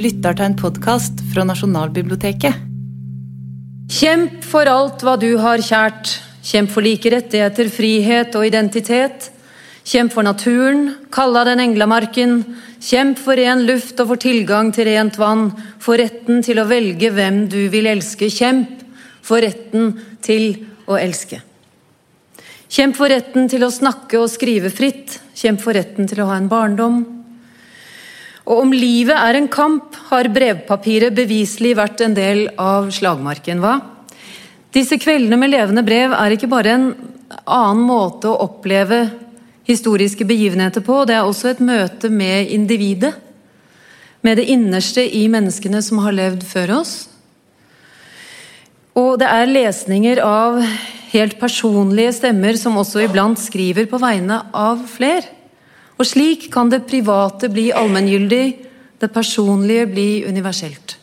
lytter til en podkast fra Nasjonalbiblioteket. Kjemp for alt hva du har kjært. Kjemp for like rettigheter, frihet og identitet. Kjemp for naturen, kalla den englamarken. Kjemp for ren luft og for tilgang til rent vann. For retten til å velge hvem du vil elske. Kjemp for retten til å elske. Kjemp for retten til å snakke og skrive fritt. Kjemp for retten til å ha en barndom. Og om livet er en kamp, har brevpapiret beviselig vært en del av slagmarken, hva? Disse kveldene med levende brev er ikke bare en annen måte å oppleve historiske begivenheter på, det er også et møte med individet. Med det innerste i menneskene som har levd før oss. Og det er lesninger av helt personlige stemmer som også iblant skriver på vegne av fler. Og slik kan det private bli allmenngyldig, det personlige bli universelt.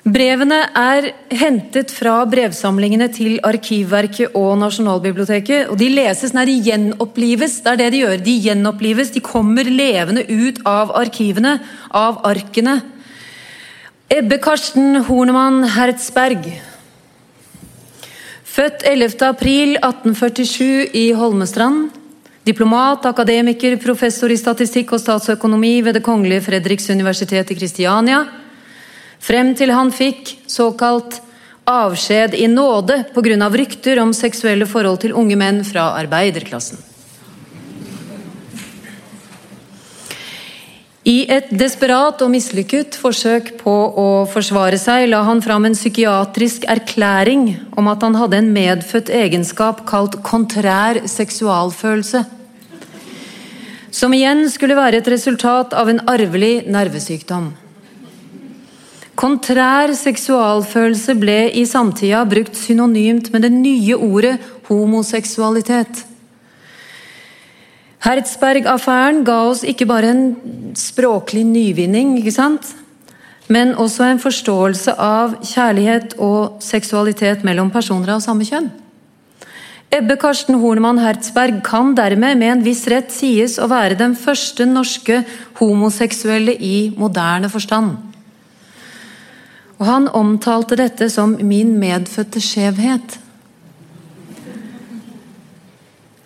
Brevene er hentet fra brevsamlingene til Arkivverket og Nasjonalbiblioteket. og De leses når de gjenopplives. Det er det de gjør. De gjenopplives. De kommer levende ut av arkivene, av arkene. Ebbe Karsten Hornemann Hertzberg. Født 11. april 1847 i Holmestrand. Diplomat, akademiker, professor i statistikk og statsøkonomi ved Det kongelige Fredriks universitet i Kristiania. Frem til han fikk såkalt avskjed i nåde pga. rykter om seksuelle forhold til unge menn fra arbeiderklassen. I et desperat og mislykket forsøk på å forsvare seg la han fram en psykiatrisk erklæring om at han hadde en medfødt egenskap kalt kontrær seksualfølelse. Som igjen skulle være et resultat av en arvelig nervesykdom. Kontrær seksualfølelse ble i samtida brukt synonymt med det nye ordet homoseksualitet. Hertzberg-affæren ga oss ikke bare en språklig nyvinning, ikke sant? men også en forståelse av kjærlighet og seksualitet mellom personer av samme kjønn. Ebbe Karsten Hornemann Hertzberg kan dermed med en viss rett sies å være den første norske homoseksuelle i moderne forstand. Og han omtalte dette som 'min medfødte skjevhet'.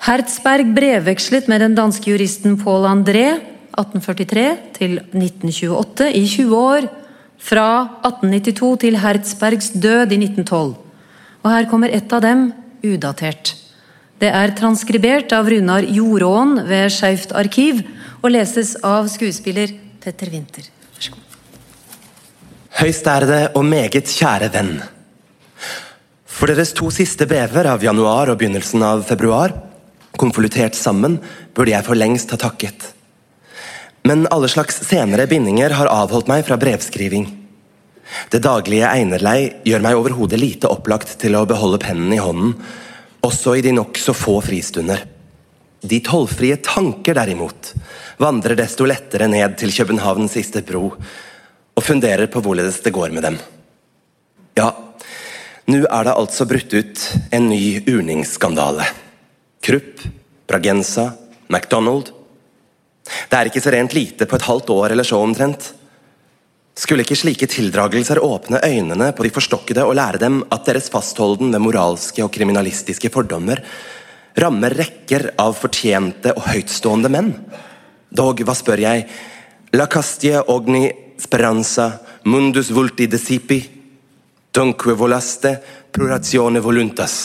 Hertzberg brevvekslet med den danske juristen Paul André 1843 til 1928 i 20 år, fra 1892 til Hertzbergs død i 1912. Og her kommer ett av dem, udatert. Det er transkribert av Runar Joråen ved Skeivt arkiv og leses av skuespiller Petter Winther. Høystærede og meget kjære venn. For deres to siste brever av januar og begynnelsen av februar, konvoluttert sammen, burde jeg for lengst ha takket. Men alle slags senere bindinger har avholdt meg fra brevskriving. Det daglige einerlei gjør meg overhodet lite opplagt til å beholde pennen i hånden, også i de nokså få fristunder. De tollfrie tanker, derimot, vandrer desto lettere ned til Københavns siste bro, og funderer på hvorledes det går med dem. Ja, nå er det altså brutt ut en ny urningsskandale. Krupp, Bragenza, McDonald. Det er ikke så rent lite på et halvt år eller så omtrent. Skulle ikke slike tildragelser åpne øynene på de forstokkede og lære dem at deres fastholden ved moralske og kriminalistiske fordommer rammer rekker av fortjente og høytstående menn? Dog, hva spør jeg, la castia ogni speranza, mundus vulti decipi, dunque volaste, prurazione voluntas.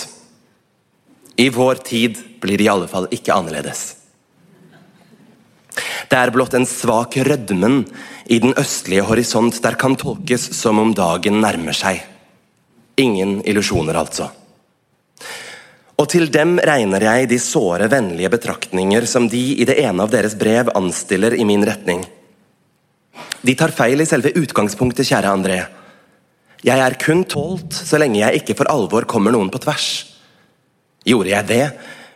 I vår tid blir i alle fall ikke annerledes. Det er blott en svak rødmen i den østlige horisont der kan tolkes som om dagen nærmer seg. Ingen illusjoner, altså. Og til dem regner jeg de såre, vennlige betraktninger som de i det ene av deres brev anstiller i min retning. De tar feil i selve utgangspunktet, kjære André. Jeg er kun tålt så lenge jeg ikke for alvor kommer noen på tvers. Gjorde jeg det,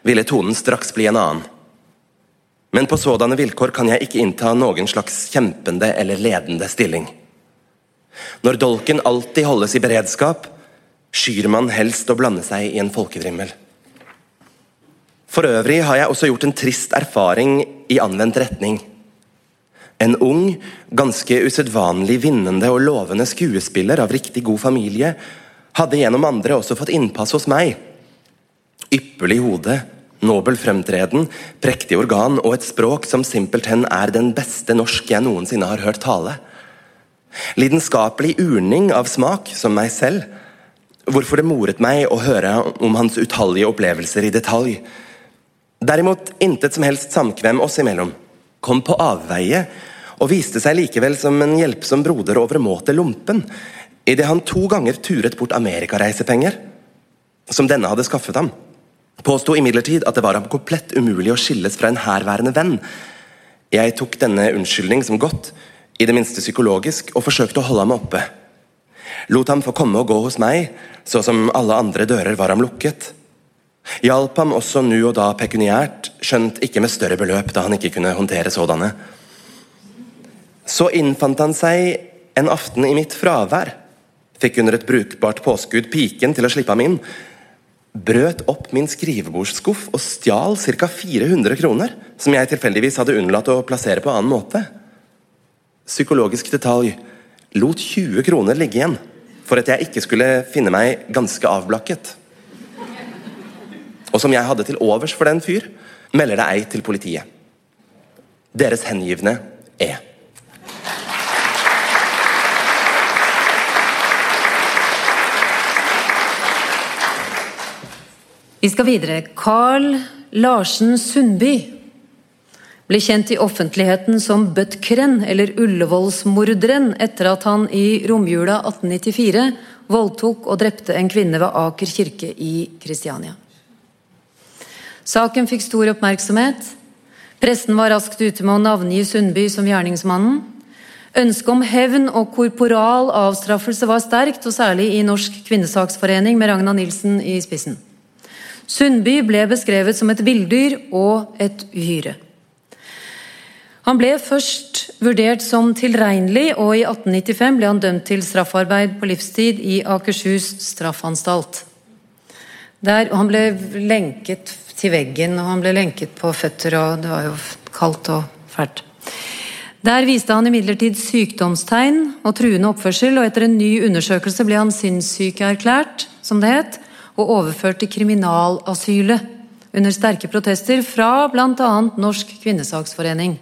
ville tonen straks bli en annen. Men på sådanne vilkår kan jeg ikke innta noen slags kjempende eller ledende stilling. Når dolken alltid holdes i beredskap, skyr man helst å blande seg i en folkedrimmel. For øvrig har jeg også gjort en trist erfaring i anvendt retning. En ung, ganske usedvanlig vinnende og lovende skuespiller av riktig god familie hadde gjennom andre også fått innpass hos meg. Ypperlig hode, nobel fremtreden, prektig organ og et språk som simpelthen er den beste norsk jeg noensinne har hørt tale. Lidenskapelig urning av smak, som meg selv. Hvorfor det moret meg å høre om hans utallige opplevelser i detalj. Derimot intet som helst samkvem oss imellom. Kom på avveie, og viste seg likevel som en hjelpsom broder overmåte lompen, idet han to ganger turet bort amerikareisepenger, som denne hadde skaffet ham. Påsto imidlertid at det var ham komplett umulig å skilles fra en herværende venn. Jeg tok denne unnskyldning som godt, i det minste psykologisk, og forsøkte å holde ham oppe. Lot ham få komme og gå hos meg, så som alle andre dører var ham lukket. Hjalp ham også nu og da pekuniært, skjønt ikke med større beløp, da han ikke kunne håndtere sådanne. Så innfant han seg en aften i mitt fravær, fikk under et brukbart påskudd piken til å slippe ham inn, brøt opp min skrivebordsskuff og stjal ca. 400 kroner, som jeg tilfeldigvis hadde unnlatt å plassere på annen måte. Psykologisk detalj lot 20 kroner ligge igjen, for at jeg ikke skulle finne meg ganske avblakket. Og som jeg hadde til overs for den fyr, melder det ei til politiet. Deres hengivne E. Vi skal videre. Carl Larsen Sundby ble kjent i offentligheten som Bøttkren, eller Ullevålsmorderen, etter at han i romjula 1894 voldtok og drepte en kvinne ved Aker kirke i Kristiania. Saken fikk stor oppmerksomhet. Pressen var raskt ute med å navngi Sundby som gjerningsmannen. Ønsket om hevn og korporal avstraffelse var sterkt, og særlig i Norsk kvinnesaksforening med Ragna Nilsen i spissen. Sundby ble beskrevet som et villdyr og et uhyre. Han ble først vurdert som tilregnelig, og i 1895 ble han dømt til straffarbeid på livstid i Akershus straffanstalt. Der, han ble lenket til veggen, og han ble lenket på føtter, og det var jo kaldt og fælt. Der viste han imidlertid sykdomstegn og truende oppførsel, og etter en ny undersøkelse ble han sinnssykeerklært, som det het, og overført til kriminalasylet under sterke protester fra bl.a. Norsk kvinnesaksforening,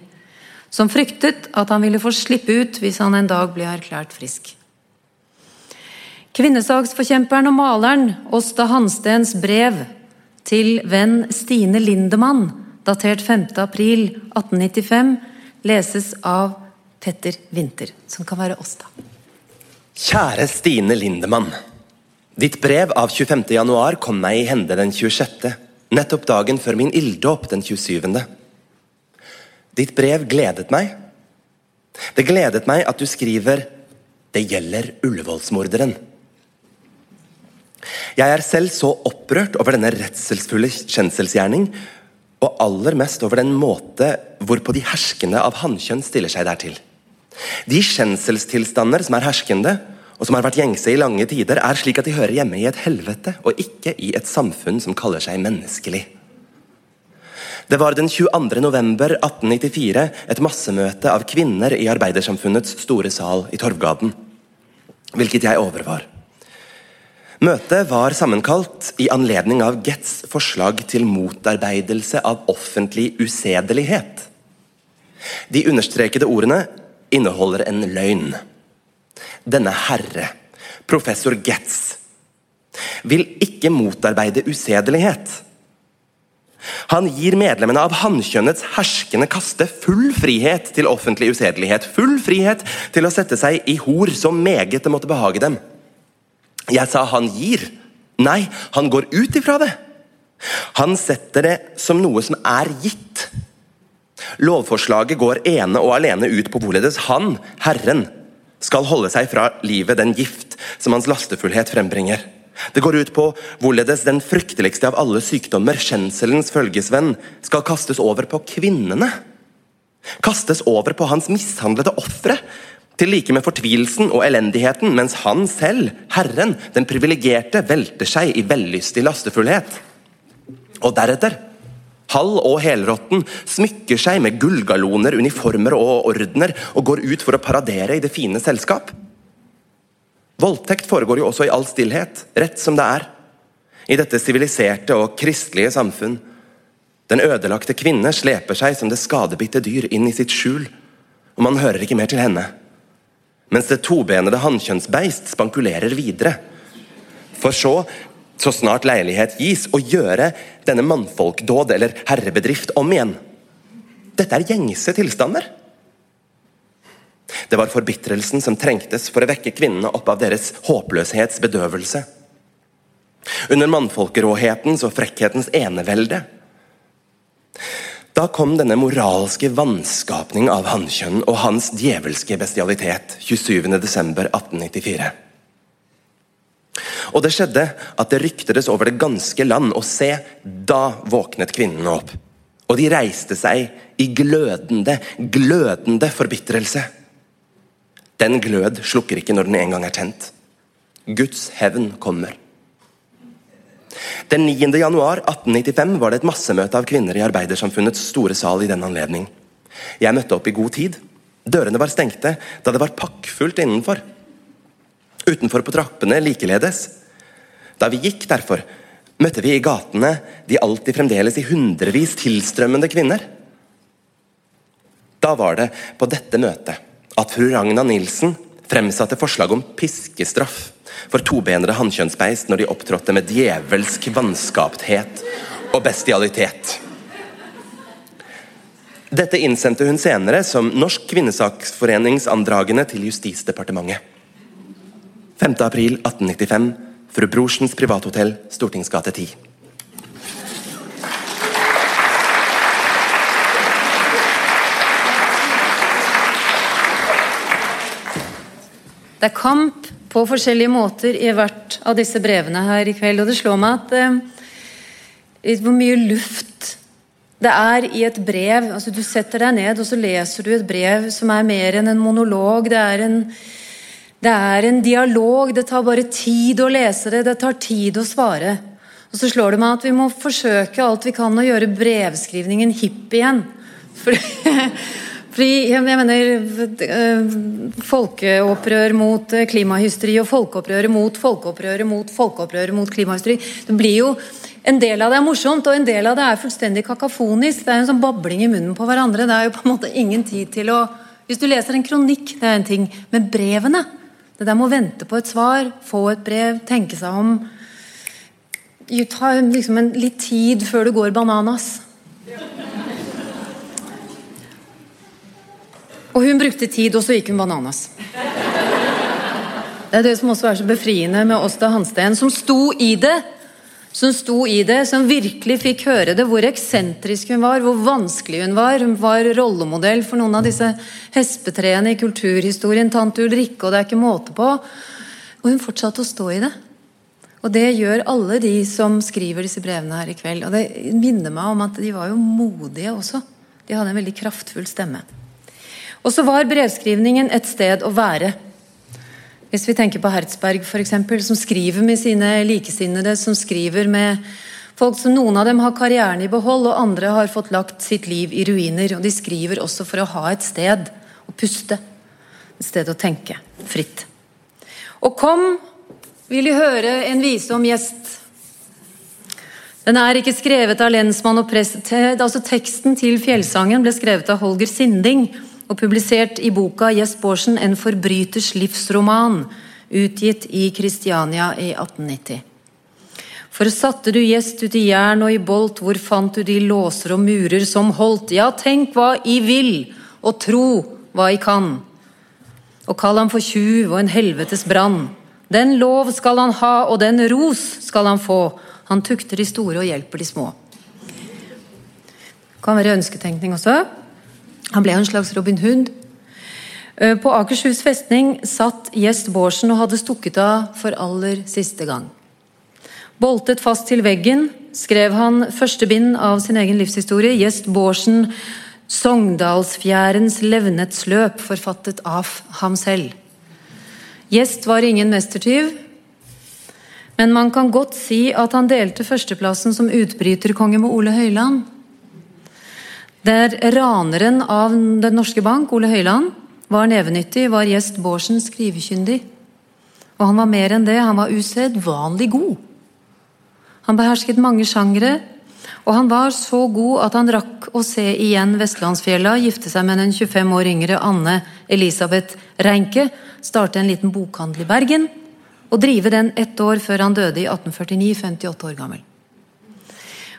som fryktet at han ville få slippe ut hvis han en dag ble erklært frisk. Kvinnesaksforkjemperen og maleren Åsta Hanstens brev til venn Stine Lindemann, datert 5.4.1895, leses av Petter Winther, som kan være Åsta. Kjære Stine Lindemann. Ditt brev av 25. januar kom meg i hende den 26., nettopp dagen før min ilddåp den 27. Ditt brev gledet meg. Det gledet meg at du skriver 'Det gjelder Ullevålsmorderen'. Jeg er selv så opprørt over denne redselsfulle kjenselsgjerning, og aller mest over den måte hvorpå de herskende av hannkjønn stiller seg dertil. De kjenselstilstander som er herskende, og som har vært gjengse i lange tider, er slik at de hører hjemme i et helvete, og ikke i et samfunn som kaller seg menneskelig. Det var den 22. november 1894 et massemøte av kvinner i Arbeidersamfunnets store sal i Torvgaden, hvilket jeg overvar. Møtet var sammenkalt i anledning av Getts forslag til motarbeidelse av offentlig usedelighet. De understrekede ordene inneholder en løgn. Denne herre, professor Getz, vil ikke motarbeide usedelighet. Han gir medlemmene av hannkjønnets herskende kaste full frihet til offentlig usedelighet. Full frihet til å sette seg i hor så meget det måtte behage dem. Jeg sa han gir. Nei, han går ut ifra det. Han setter det som noe som er gitt. Lovforslaget går ene og alene ut på hvorledes han, Herren, skal holde seg fra livet den gift som hans lastefullhet frembringer. Det går ut på hvorledes den frykteligste av alle sykdommer, skjenselens følgesvenn, skal kastes over på kvinnene. Kastes over på hans mishandlede ofre, til like med fortvilelsen og elendigheten, mens han selv, Herren, den privilegerte, velter seg i vellystig lastefullhet. Og deretter Halv og helrotten smykker seg med gullgalloner, uniformer og ordener og går ut for å paradere i det fine selskap. Voldtekt foregår jo også i all stillhet, rett som det er. I dette siviliserte og kristelige samfunn. Den ødelagte kvinne sleper seg som det skadebitte dyr inn i sitt skjul, og man hører ikke mer til henne. Mens det tobenede hannkjønnsbeist spankulerer videre. For så så snart leilighet gis, å gjøre denne mannfolkdåd eller herrebedrift om igjen. Dette er gjengse tilstander. Det var forbitrelsen som trengtes for å vekke kvinnene opp av deres håpløshetsbedøvelse. Under mannfolkeråhetens og frekkhetens enevelde. Da kom denne moralske vanskapning av hannkjønn og hans djevelske bestialitet 27.12.1894. Og det skjedde at det ryktedes over det ganske land, og se, da våknet kvinnene opp. Og de reiste seg i glødende, glødende forbitrelse. Den glød slukker ikke når den en gang er tent. Guds hevn kommer. Den 9. januar 1895 var det et massemøte av kvinner i Arbeidersamfunnets store sal i den anledning. Jeg møtte opp i god tid. Dørene var stengte da det var pakkfullt innenfor. Utenfor på trappene likeledes. Da vi gikk derfor, møtte vi i gatene de alltid fremdeles i hundrevis tilstrømmende kvinner. Da var det på dette møtet at fru Ragna Nilsen fremsatte forslag om piskestraff for tobenede hannkjønnsbeist når de opptrådte med djevelsk vanskapthet og bestialitet. Dette innsendte hun senere som Norsk kvinnesaksforenings andragene til Justisdepartementet. 5. april 1895 Fru Brorsens privathotell, Stortingsgate 10. Det er kamp på forskjellige måter i hvert av disse brevene her i kveld. Og det slår meg at eh, hvor mye luft det er i et brev. altså Du setter deg ned og så leser du et brev som er mer enn en monolog. Det er en, det er en dialog. Det tar bare tid å lese det. Det tar tid å svare. Og så slår det meg at vi må forsøke alt vi kan å gjøre brevskrivningen hipp igjen. Fordi, Fordi, jeg mener, eh, Folkeopprør mot eh, klimahysteri og folkeopprøret mot folkeopprøret mot folkeopprøret mot klimahysteri. Det blir jo, En del av det er morsomt, og en del av det er fullstendig kakafonisk. Det er en sånn babling i munnen på hverandre. Det er jo på en måte ingen tid til å Hvis du leser en kronikk, det er en ting. Men brevene Det der med å vente på et svar, få et brev, tenke seg om Ta liksom en, litt tid før du går bananas. Og hun brukte tid, og så gikk hun bananas. Det er det som også er så befriende med Åsta Hansten, som sto i det. Som sto i det, som virkelig fikk høre det, hvor eksentrisk hun var, hvor vanskelig hun var. Hun var rollemodell for noen av disse hespetreene i kulturhistorien, tante Ulrikke, og det er ikke måte på. Og hun fortsatte å stå i det. Og det gjør alle de som skriver disse brevene her i kveld. Og det minner meg om at de var jo modige også. De hadde en veldig kraftfull stemme. Og så var brevskrivningen et sted å være. Hvis vi tenker på Hertzberg, eksempel, som skriver med sine likesinnede, som skriver med folk som noen av dem har karrieren i behold, og andre har fått lagt sitt liv i ruiner. Og de skriver også for å ha et sted å puste. Et sted å tenke fritt. Og kom, vil de høre en vise om gjest. Den er ikke skrevet av lensmann og prest. Altså Teksten til fjellsangen ble skrevet av Holger Sinding og publisert i boka 'Jess Borsen 'En forbryters livsroman', utgitt i Kristiania i 1890. For satte du gjest ut i jern og i bolt, hvor fant du de låser og murer som holdt? Ja, tenk hva I vil, og tro hva I kan. Og kall ham for tjuv og en helvetes brann. Den lov skal han ha, og den ros skal han få. Han tukter de store og hjelper de små. Det kan være ønsketenkning også. Han ble en slags Robin Hood. Eh, på Akershus festning satt Gjest Bårdsen og hadde stukket av for aller siste gang. Boltet fast til veggen skrev han første bind av sin egen livshistorie, Gjest Bårdsen, 'Sogndalsfjærens levnetsløp', forfattet av ham selv. Gjest var ingen mestertyv, men man kan godt si at han delte førsteplassen som utbryterkonge med Ole Høiland. Der raneren av Den norske bank, Ole Høiland, var nevenyttig, var gjest Bårdsen skrivekyndig. Og han var mer enn det, han var usedvanlig god. Han behersket mange sjangre, og han var så god at han rakk å se igjen Vestlandsfjella, gifte seg med den 25 år yngre Anne Elisabeth Reinke, starte en liten bokhandel i Bergen og drive den ett år før han døde i 1849, 58 år gammel.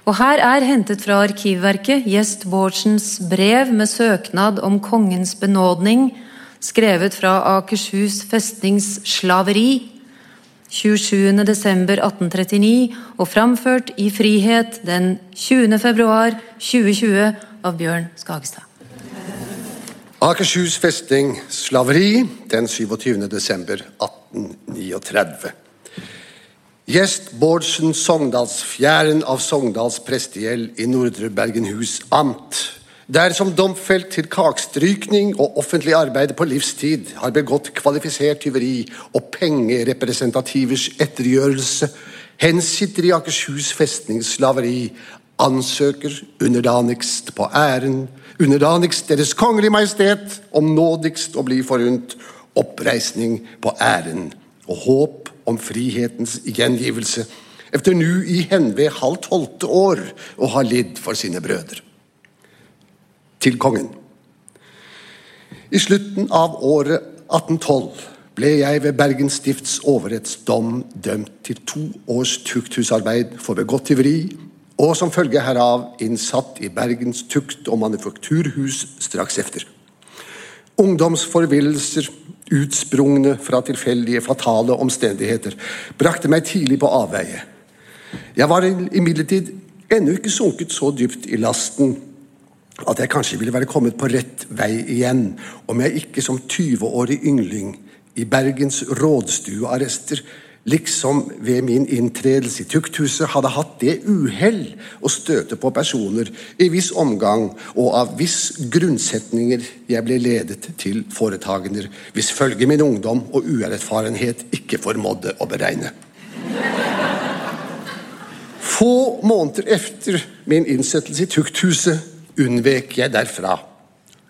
Og her er hentet fra Arkivverket gjest Bårdsens brev med søknad om kongens benådning, skrevet fra Akershus festnings slaveri 27.12.1839 og framført i frihet den 20. februar 2020 av Bjørn Skagestad. Akershus festning slaveri den 27. desember 1839. Gjest Bårdsen Sogndalsfjæren av Sogndals prestegjeld i Nordre Bergenhus amt. Der som domfelt til kakstrykning og offentlig arbeid på livstid har begått kvalifisert tyveri og pengerepresentativers ettergjørelse, hensitter i Akershus festnings slaveri, ansøker underdanigst på æren, underdanigst Deres Kongelige Majestet, om nådigst å bli forunt oppreisning på æren og håp om frihetens gjengivelse, efter nu i henved halv tolvte år å ha lidd for sine brødre. Til kongen. I slutten av året 1812 ble jeg ved Bergen stifts overrettsdom dømt til to års tukthusarbeid for begått tyveri, og som følge herav innsatt i Bergens tukt- og manufakturhus straks efter. Ungdomsforvillelser, utsprungne fra tilfeldige, fatale omstendigheter, brakte meg tidlig på avveie. Jeg var imidlertid ennå ikke sunket så dypt i lasten at jeg kanskje ville være kommet på rett vei igjen om jeg ikke som 20-årig yngling i Bergens rådstuearrester liksom ved min inntredelse i tukthuset hadde hatt det uhell å støte på personer i viss omgang og av viss grunnsetninger jeg ble ledet til foretagender hvis følge min ungdom og uerfarenhet ikke formådde å beregne. Få måneder efter min innsettelse i tukthuset unnvek jeg derfra.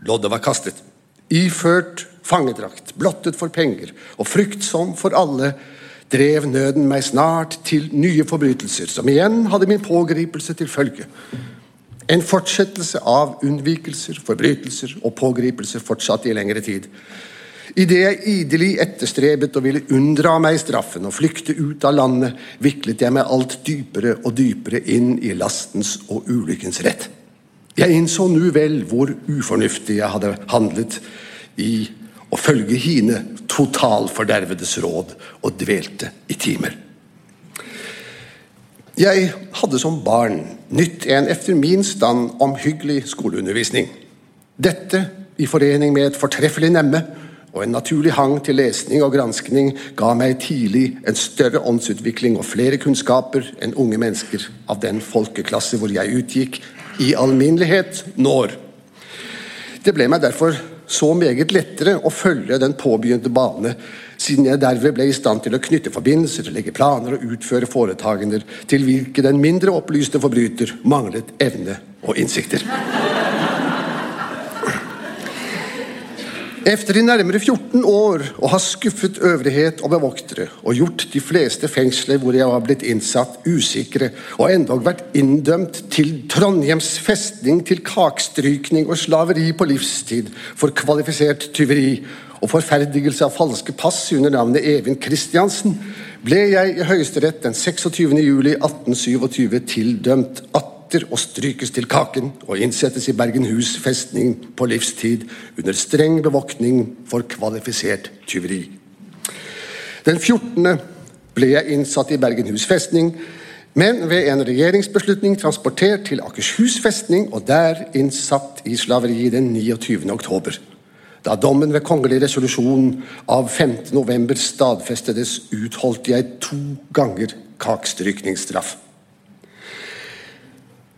Loddet var kastet. Iført fangedrakt, blottet for penger og fryktsom for alle, drev nøden meg snart til nye forbrytelser, som igjen hadde min pågripelse til følge. En fortsettelse av unnvikelser, forbrytelser og pågripelser fortsatte i lengre tid. Idet jeg idelig etterstrebet og ville unndra meg straffen og flykte ut av landet, viklet jeg meg alt dypere og dypere inn i lastens og ulykkens rett. Jeg innså nu vel hvor ufornuftig jeg hadde handlet i å følge hine totalfordervedes råd og dvelte i timer. Jeg hadde som barn nytt en efter min stand omhyggelig skoleundervisning. Dette, i forening med et fortreffelig nemme og en naturlig hang til lesning og granskning, ga meg tidlig en større åndsutvikling og flere kunnskaper enn unge mennesker av den folkeklasse hvor jeg utgikk, i alminnelighet når. Det ble meg derfor så meget lettere å følge den påbegynte bane, siden jeg derved ble i stand til å knytte forbindelser, legge planer og utføre foretagender til hvilke den mindre opplyste forbryter manglet evne og innsikter. Efter i nærmere 14 år å ha skuffet øvrighet og bevoktere og gjort de fleste fengsler hvor jeg var blitt innsatt, usikre, og endog vært inndømt til Trondheims festning til kakstrykning og slaveri på livstid for kvalifisert tyveri og forferdigelse av falske pass under navnet Even Christiansen, ble jeg i Høyesterett den 26. juli 1827 tildømt 18 og strykes til kaken og innsettes i Bergenhus festning på livstid under streng bevoktning for kvalifisert tyveri. Den 14. ble jeg innsatt i Bergenhus festning, men ved en regjeringsbeslutning transportert til Akershus festning og der innsatt i slaveri den 29. oktober. Da dommen ved kongelig resolusjon av 5. november stadfestedes, utholdt jeg to ganger kakstrykningsstraff.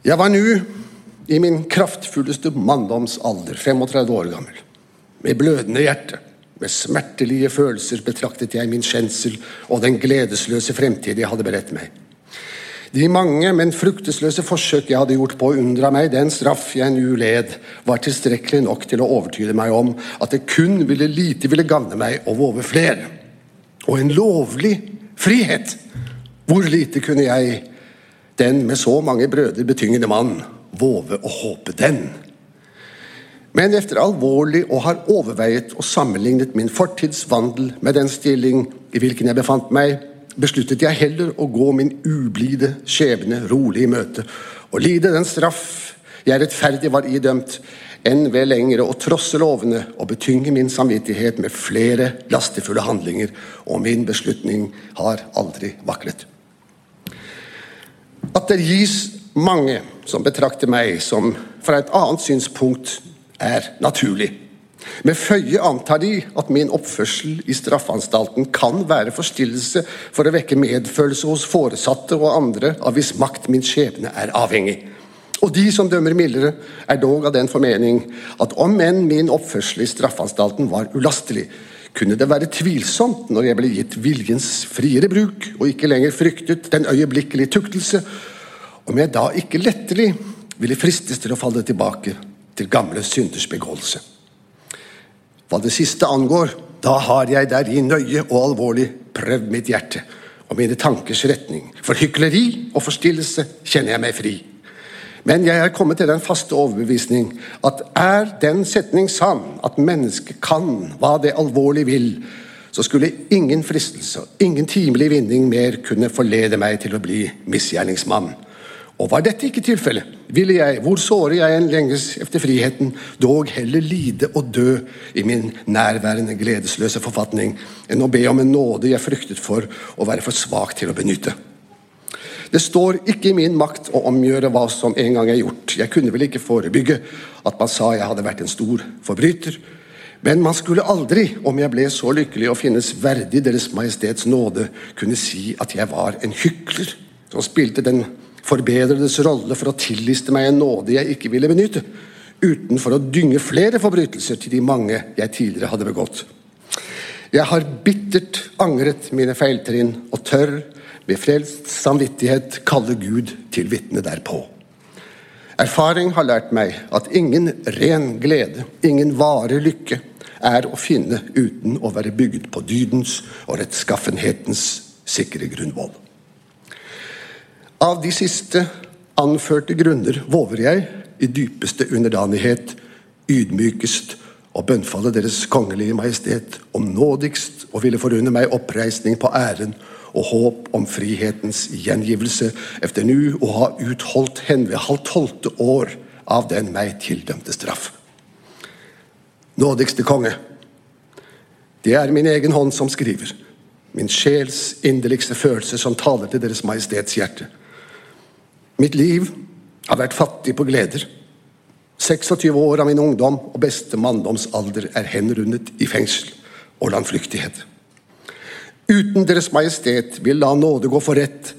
Jeg var nå i min kraftfulleste manndomsalder, 35 år gammel. Med blødende hjerte, med smertelige følelser betraktet jeg min skjensel og den gledesløse fremtid jeg hadde beredt meg. De mange, men fruktesløse forsøk jeg hadde gjort på å unndra meg den straff jeg nå led, var tilstrekkelig nok til å overtyde meg om at det kun ville lite ville gagne meg å våve flere. Og en lovlig frihet! Hvor lite kunne jeg, den med så mange brødre betyngende mann, våve å håpe den? Men efter alvorlig å ha overveiet og sammenlignet min fortidsvandel med den stilling i hvilken jeg befant meg, besluttet jeg heller å gå min ublide skjebne rolig i møte og lide den straff jeg rettferdig var idømt, enn ved lengre å trosse lovene og betynge min samvittighet med flere lastefulle handlinger, og min beslutning har aldri vaklet. At det gis mange som betrakter meg som fra et annet synspunkt er naturlig. Med føye antar de at min oppførsel i straffanstalten kan være forstillelse for å vekke medfølelse hos foresatte og andre av hvis makt min skjebne er avhengig. Og de som dømmer mildere, er dog av den formening at om enn min oppførsel i straffanstalten var ulastelig, kunne det være tvilsomt når jeg ble gitt viljens friere bruk og ikke lenger fryktet den øyeblikkelige tuktelse, om jeg da ikke lettelig ville fristes til å falle tilbake til gamle synders begåelse. Hva det siste angår, da har jeg deri nøye og alvorlig prøvd mitt hjerte og mine tankers retning. For hykleri og forstillelse kjenner jeg meg fri. Men jeg er kommet til den faste overbevisning at er den setning sann, at mennesket kan hva det alvorlig vil, så skulle ingen fristelse og ingen timelig vinning mer kunne forlede meg til å bli misgjerningsmann. Og var dette ikke tilfellet, ville jeg, hvor såre jeg enn lenges efter friheten, dog heller lide og dø i min nærværende gledesløse forfatning, enn å be om en nåde jeg fryktet for å være for svak til å benytte. Det står ikke i min makt å omgjøre hva som en gang er gjort. Jeg kunne vel ikke forebygge at man sa jeg hadde vært en stor forbryter. Men man skulle aldri, om jeg ble så lykkelig å finnes verdig Deres Majestets nåde, kunne si at jeg var en hykler som spilte den forbedredes rolle for å tilliste meg en nåde jeg ikke ville benytte, utenfor å dynge flere forbrytelser til de mange jeg tidligere hadde begått. Jeg har bittert angret mine feiltrinn og tør med frelst samvittighet kalle Gud til vitne derpå. Erfaring har lært meg at ingen ren glede, ingen vare lykke, er å finne uten å være bygget på dydens og rettskaffenhetens sikre grunnvoll. Av de siste anførte grunner våger jeg i dypeste underdanighet ydmykest å bønnfalle Deres kongelige majestet om nådigst og ville forunne meg oppreisning på æren og håp om frihetens gjengivelse efter nu å ha utholdt hen ved halvt tolvte år av den meg tildømte straff. Nådigste konge, det er min egen hånd som skriver, min sjels inderligste følelse som taler til Deres Majestets hjerte. Mitt liv har vært fattig på gleder. 26 år av min ungdom og beste manndomsalder er henrundet i fengsel og landflyktighet. Uten Deres Majestet vil la nåde gå for rett,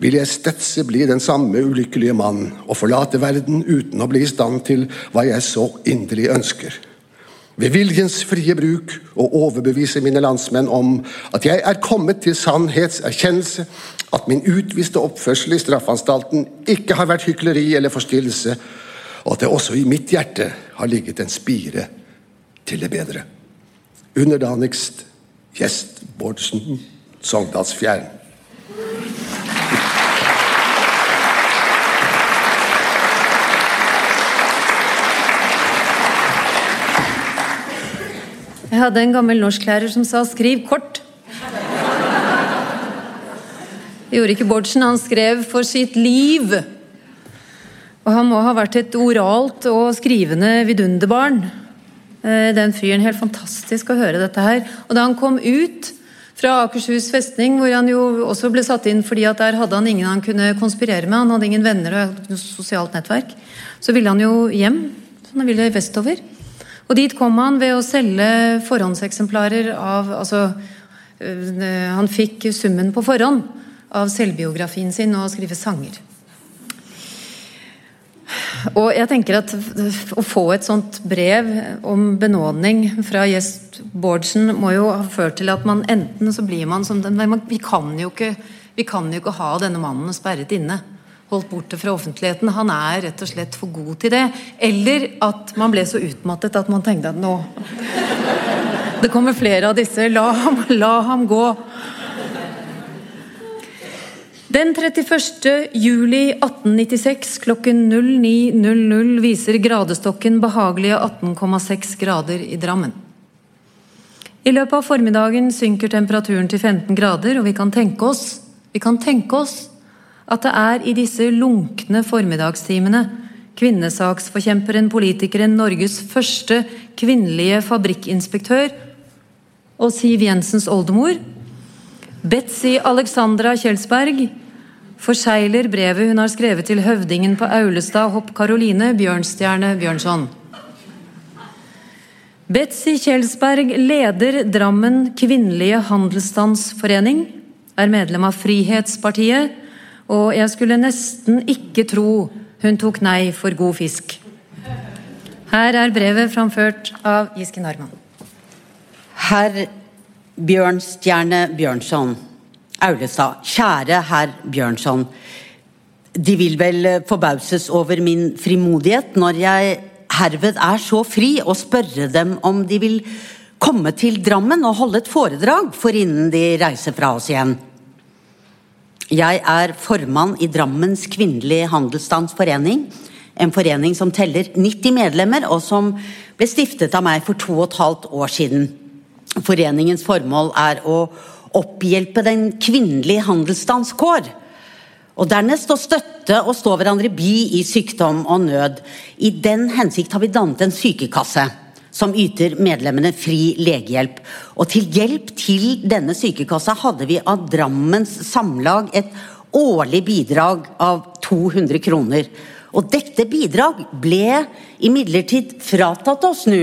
vil jeg stetse bli den samme ulykkelige mann og forlate verden uten å bli i stand til hva jeg så inderlig ønsker. Ved viljens frie bruk å overbevise mine landsmenn om at jeg er kommet til sannhetserkjennelse at min utviste oppførsel i straffanstalten ikke har vært hykleri eller forstillelse, og at det også i mitt hjerte har ligget en spire til det bedre. Underdanigst Gjest Bårdsen, Sogndalsfjern. Jeg hadde en gammel norsklærer som sa 'skriv kort'. Det gjorde ikke Bårdsen, han skrev for sitt liv. Og han må ha vært et oralt og skrivende vidunderbarn. Eh, den fyren, helt fantastisk å høre dette her. Og da han kom ut fra Akershus festning, hvor han jo også ble satt inn fordi at der hadde han ingen han kunne konspirere med, han hadde ingen venner og noe sosialt nettverk, så ville han jo hjem. Han ville vestover. Og dit kom han ved å selge forhåndseksemplarer av Altså, eh, han fikk summen på forhånd av selvbiografien sin og skrive sanger. Og jeg tenker at Å få et sånt brev om benådning fra gjest Bårdsen må jo ha ført til at man enten så blir man som den Vi kan jo ikke vi kan jo ikke ha denne mannen sperret inne. Holdt borte fra offentligheten. Han er rett og slett for god til det. Eller at man ble så utmattet at man tenkte at nå Det kommer flere av disse. La ham, la ham gå. Den 31. juli 1896 klokken 09.00 viser gradestokken behagelige 18,6 grader i Drammen. I løpet av formiddagen synker temperaturen til 15 grader, og vi kan tenke oss, vi kan tenke oss at det er i disse lunkne formiddagstimene kvinnesaksforkjemperen, politikeren, Norges første kvinnelige fabrikkinspektør og Siv Jensens oldemor, Betzy Alexandra Kjelsberg, forsegler brevet hun har skrevet til høvdingen på Aulestad Hopp Karoline, Bjørnstjerne Bjørnson. Betzy Kjelsberg leder Drammen kvinnelige handelsstandsforening, er medlem av Frihetspartiet, og jeg skulle nesten ikke tro hun tok nei for god fisk. Her er brevet framført av Giske Arman. Herr Bjørnstjerne Bjørnson, Aulestad, kjære herr Bjørnson. De vil vel forbauses over min frimodighet når jeg herved er så fri å spørre dem om de vil komme til Drammen og holde et foredrag for innen de reiser fra oss igjen. Jeg er formann i Drammens kvinnelige handelsstandsforening, en forening som teller 90 medlemmer, og som ble stiftet av meg for to og et halvt år siden. Foreningens formål er å opphjelpe den kvinnelige handelsstandskår og dernest å støtte og stå hverandre bi i sykdom og nød. I den hensikt har vi dannet en sykekasse som yter medlemmene fri legehjelp. Og til hjelp til denne sykekassa hadde vi av Drammens Samlag et årlig bidrag av 200 kroner. Og dette bidrag ble imidlertid fratatt oss nå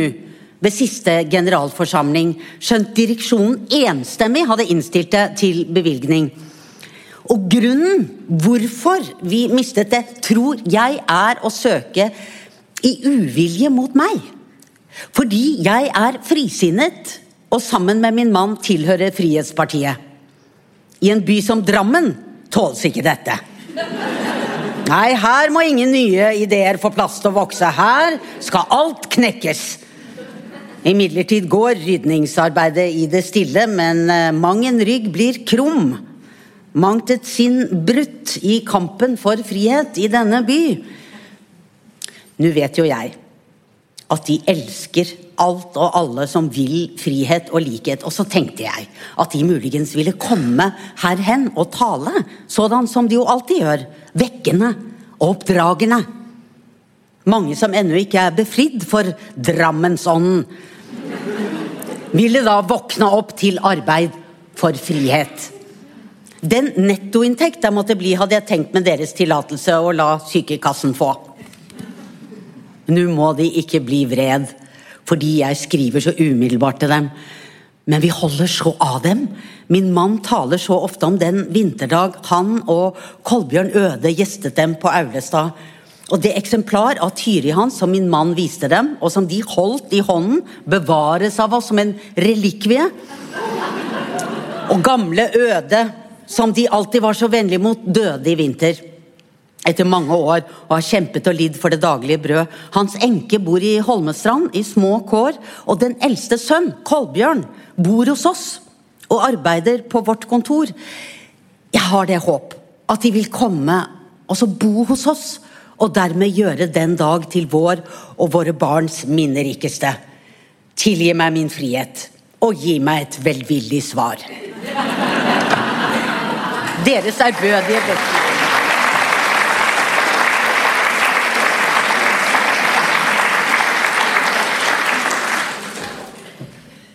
ved siste generalforsamling, skjønt direksjonen enstemmig hadde innstilt det til bevilgning. Og grunnen hvorfor vi mistet det, tror jeg er å søke i uvilje mot meg. Fordi jeg er frisinnet og sammen med min mann tilhører Frihetspartiet. I en by som Drammen tåles ikke dette. Nei, her må ingen nye ideer få plass til å vokse. Her skal alt knekkes. Imidlertid går rydningsarbeidet i det stille, men eh, mang en rygg blir krum mangt et sinn brutt i kampen for frihet i denne by. Nå vet jo jeg at de elsker alt og alle som vil frihet og likhet. Og så tenkte jeg at de muligens ville komme her hen og tale, sådan som de jo alltid gjør. Vekkende og oppdragende. Mange som ennå ikke er befridd for Drammensånden, ville da våkne opp til arbeid for frihet. Den nettoinntekt jeg måtte bli, hadde jeg tenkt med deres tillatelse å la sykekassen få. Nå må de ikke bli vred, fordi jeg skriver så umiddelbart til dem. Men vi holder så av dem. Min mann taler så ofte om den vinterdag han og Kolbjørn Øde gjestet dem på Aulestad. Og det eksemplar av Tyri hans som min mann viste dem, og som de holdt i hånden, bevares av oss som en relikvie. Og gamle Øde som de alltid var så vennlige mot, døde i vinter. Etter mange år og har kjempet og lidd for det daglige brød. Hans enke bor i Holmestrand, i små kår, og den eldste sønn, Kolbjørn, bor hos oss og arbeider på vårt kontor. Jeg har det håp at de vil komme og så bo hos oss, og dermed gjøre den dag til vår og våre barns minnerikeste. Tilgi meg min frihet, og gi meg et velvillig svar deres ærbødige bøker.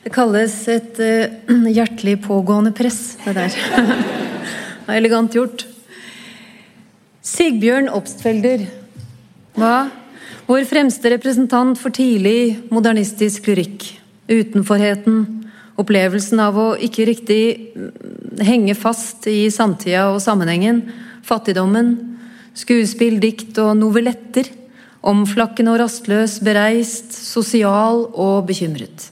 Det kalles et uh, hjertelig pågående press, det der. er elegant gjort. Sigbjørn Obstfelder. Hva? Vår fremste representant for tidlig modernistisk lyrikk. Utenforheten. Opplevelsen av å ikke riktig henge fast i samtida og sammenhengen, fattigdommen, skuespill, dikt og novelletter, omflakkende og rastløs, bereist, sosial og bekymret.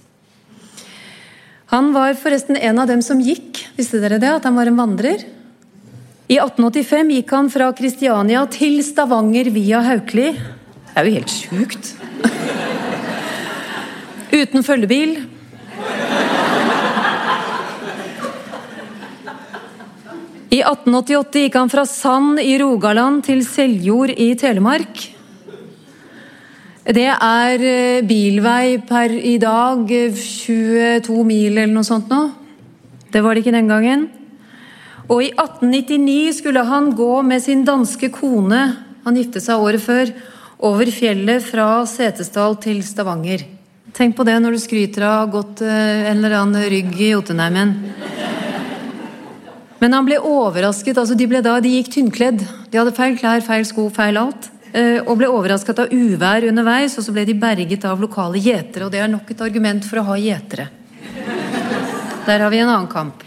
Han var forresten en av dem som gikk. Visste dere det? At han var en vandrer? I 1885 gikk han fra Kristiania til Stavanger via Haukeli. Det er jo helt sjukt. Uten følgebil. I 1888 gikk han fra Sand i Rogaland til Seljord i Telemark. Det er eh, bilvei per i dag 22 mil eller noe sånt nå. Det var det ikke den gangen. Og i 1899 skulle han gå med sin danske kone, han giftet seg året før, over fjellet fra Setesdal til Stavanger. Tenk på det når du skryter av gått eh, en eller annen rygg i Jotunheimen. Men han ble overrasket. altså De, ble da, de gikk tynnkledd. De hadde feil klær, feil sko, feil alt. Eh, og ble overrasket av uvær underveis, og så ble de berget av lokale gjetere. Og det er nok et argument for å ha gjetere. Der har vi en annen kamp.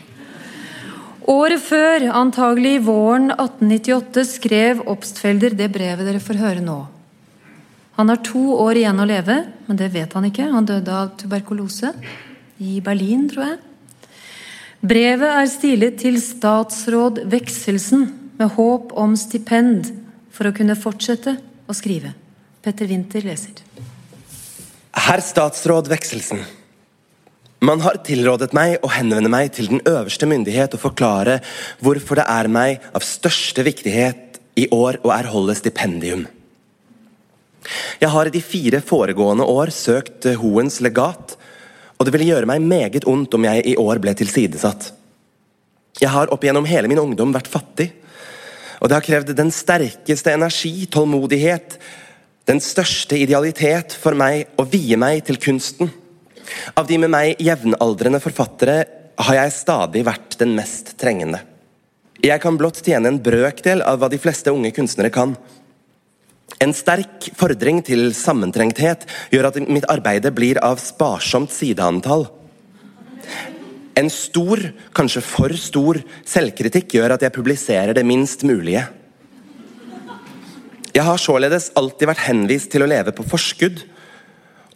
Året før, antagelig våren 1898, skrev Obstfelder det brevet dere får høre nå. Han har to år igjen å leve, men det vet han ikke. Han døde av tuberkulose i Berlin, tror jeg. Brevet er stilet til statsråd Vekselsen med håp om stipend for å kunne fortsette å skrive. Petter Winther leser. Herr statsråd Vekselsen. Man har tilrådet meg å henvende meg til den øverste myndighet og forklare hvorfor det er meg av største viktighet i år å erholde stipendium. Jeg har i de fire foregående år søkt Hoens legat og det ville gjøre meg meget ondt om jeg i år ble tilsidesatt. Jeg har opp igjennom hele min ungdom vært fattig, og det har krevd den sterkeste energi, tålmodighet, den største idealitet for meg å vie meg til kunsten. Av de med meg jevnaldrende forfattere har jeg stadig vært den mest trengende. Jeg kan blott tjene en brøkdel av hva de fleste unge kunstnere kan. En sterk fordring til sammentrengthet gjør at mitt arbeide blir av sparsomt sideantall. En stor, kanskje for stor, selvkritikk gjør at jeg publiserer det minst mulige. Jeg har således alltid vært henvist til å leve på forskudd,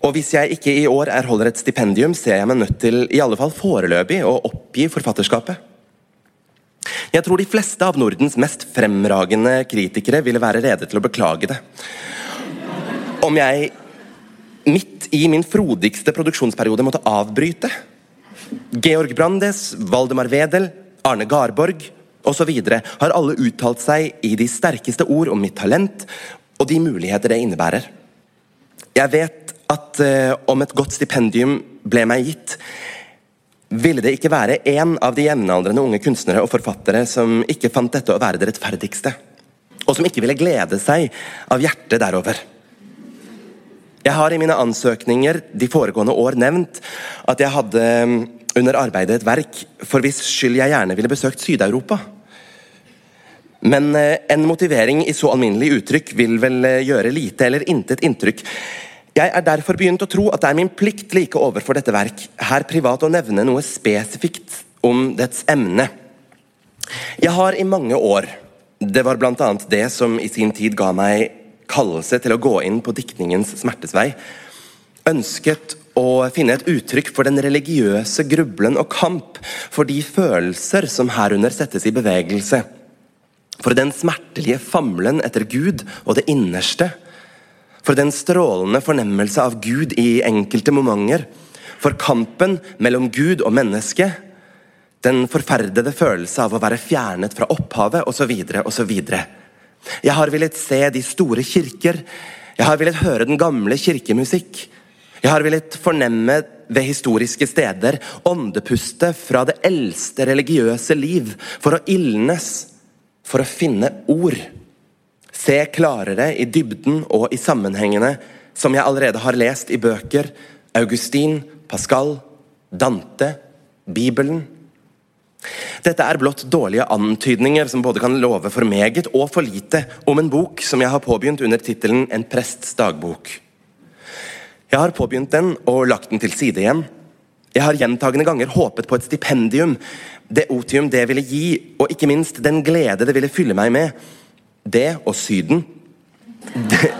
og hvis jeg ikke i år erholder et stipendium, ser jeg meg nødt til, i alle fall foreløpig, å oppgi forfatterskapet. Jeg tror de fleste av Nordens mest fremragende kritikere ville være rede til å beklage det. Om jeg midt i min frodigste produksjonsperiode måtte avbryte. Georg Brandes, Valdemar Wedel, Arne Garborg osv. har alle uttalt seg i de sterkeste ord om mitt talent og de muligheter det innebærer. Jeg vet at eh, om et godt stipendium ble meg gitt, ville det ikke være én av de jevnaldrende unge kunstnere og forfattere som ikke fant dette å være det rettferdigste, og som ikke ville glede seg av hjertet derover. Jeg har i mine ansøkninger de foregående år nevnt at jeg hadde mm, under arbeidet et verk for hvis skyld jeg gjerne ville besøkt Syd-Europa. Men eh, en motivering i så alminnelig uttrykk vil vel eh, gjøre lite eller intet inntrykk jeg er derfor begynt å tro at det er min plikt like overfor dette verk, her privat å nevne noe spesifikt om dets emne. Jeg har i mange år, det var bl.a. det som i sin tid ga meg kallelse til å gå inn på diktningens smertesvei, ønsket å finne et uttrykk for den religiøse grublen og kamp for de følelser som herunder settes i bevegelse. For den smertelige famlen etter Gud og det innerste for den strålende fornemmelse av Gud i enkelte momenter, for kampen mellom Gud og menneske, den forferdede følelse av å være fjernet fra opphavet osv. osv. Jeg har villet se de store kirker, jeg har villet høre den gamle kirkemusikk. Jeg har villet fornemme ved historiske steder åndepuste fra det eldste religiøse liv, for å ildnes, for å finne ord se klarere i dybden og i sammenhengene som jeg allerede har lest i bøker, Augustin, Pascal, Dante, Bibelen. Dette er blott dårlige antydninger som både kan love for meget og for lite om en bok som jeg har påbegynt under tittelen En prests dagbok. Jeg har påbegynt den og lagt den til side igjen. Jeg har gjentagende ganger håpet på et stipendium, det otium det ville gi, og ikke minst den glede det ville fylle meg med, det og Syden det,